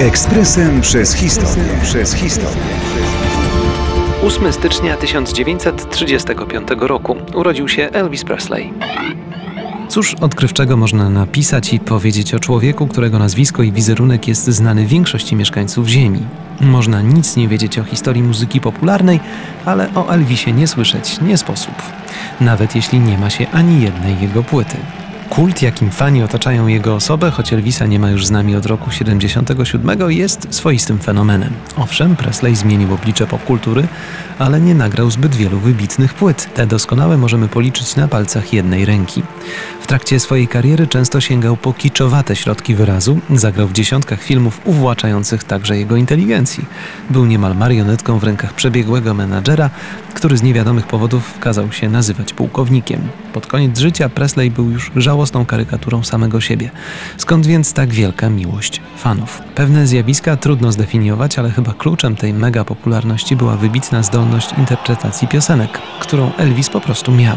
Ekspresem przez historię. Przez historię. 8 stycznia 1935 roku urodził się Elvis Presley. Cóż odkrywczego można napisać i powiedzieć o człowieku, którego nazwisko i wizerunek jest znany większości mieszkańców Ziemi? Można nic nie wiedzieć o historii muzyki popularnej, ale o Elvisie nie słyszeć nie sposób. Nawet jeśli nie ma się ani jednej jego płyty. Kult, jakim fani otaczają jego osobę, choć Elvisa nie ma już z nami od roku 77, jest swoistym fenomenem. Owszem, Presley zmienił oblicze popkultury, ale nie nagrał zbyt wielu wybitnych płyt. Te doskonałe możemy policzyć na palcach jednej ręki. W trakcie swojej kariery często sięgał po kiczowate środki wyrazu, zagrał w dziesiątkach filmów uwłaczających także jego inteligencji. Był niemal marionetką w rękach przebiegłego menadżera, który z niewiadomych powodów kazał się nazywać pułkownikiem. Pod koniec życia Presley był już żałosną karykaturą samego siebie. Skąd więc tak wielka miłość fanów? Pewne zjawiska trudno zdefiniować, ale chyba kluczem tej mega popularności była wybitna zdolność interpretacji piosenek, którą Elvis po prostu miał.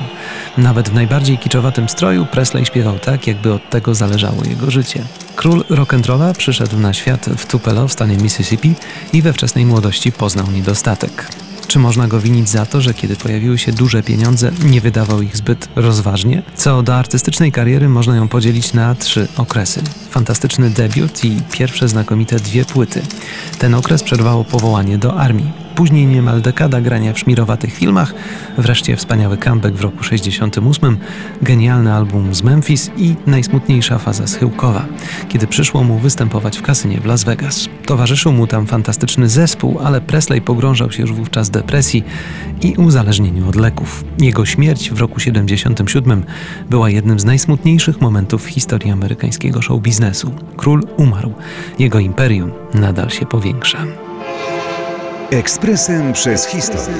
Nawet w najbardziej kiczowatym stroju Presley śpiewał tak, jakby od tego zależało jego życie. Król rock'n'rolla przyszedł na świat w Tupelo w stanie Mississippi i we wczesnej młodości poznał niedostatek. Czy można go winić za to, że kiedy pojawiły się duże pieniądze, nie wydawał ich zbyt rozważnie? Co do artystycznej kariery, można ją podzielić na trzy okresy. Fantastyczny debiut i pierwsze znakomite dwie płyty. Ten okres przerwało powołanie do armii. Później niemal dekada grania w szmirowatych filmach, wreszcie wspaniały comeback w roku 68, genialny album z Memphis i najsmutniejsza faza schyłkowa, kiedy przyszło mu występować w kasynie w Las Vegas. Towarzyszył mu tam fantastyczny zespół, ale Presley pogrążał się już wówczas depresji i uzależnieniu od leków. Jego śmierć w roku 77 była jednym z najsmutniejszych momentów w historii amerykańskiego show biznesu. Król umarł, jego imperium nadal się powiększa. Ekspresem przez historię.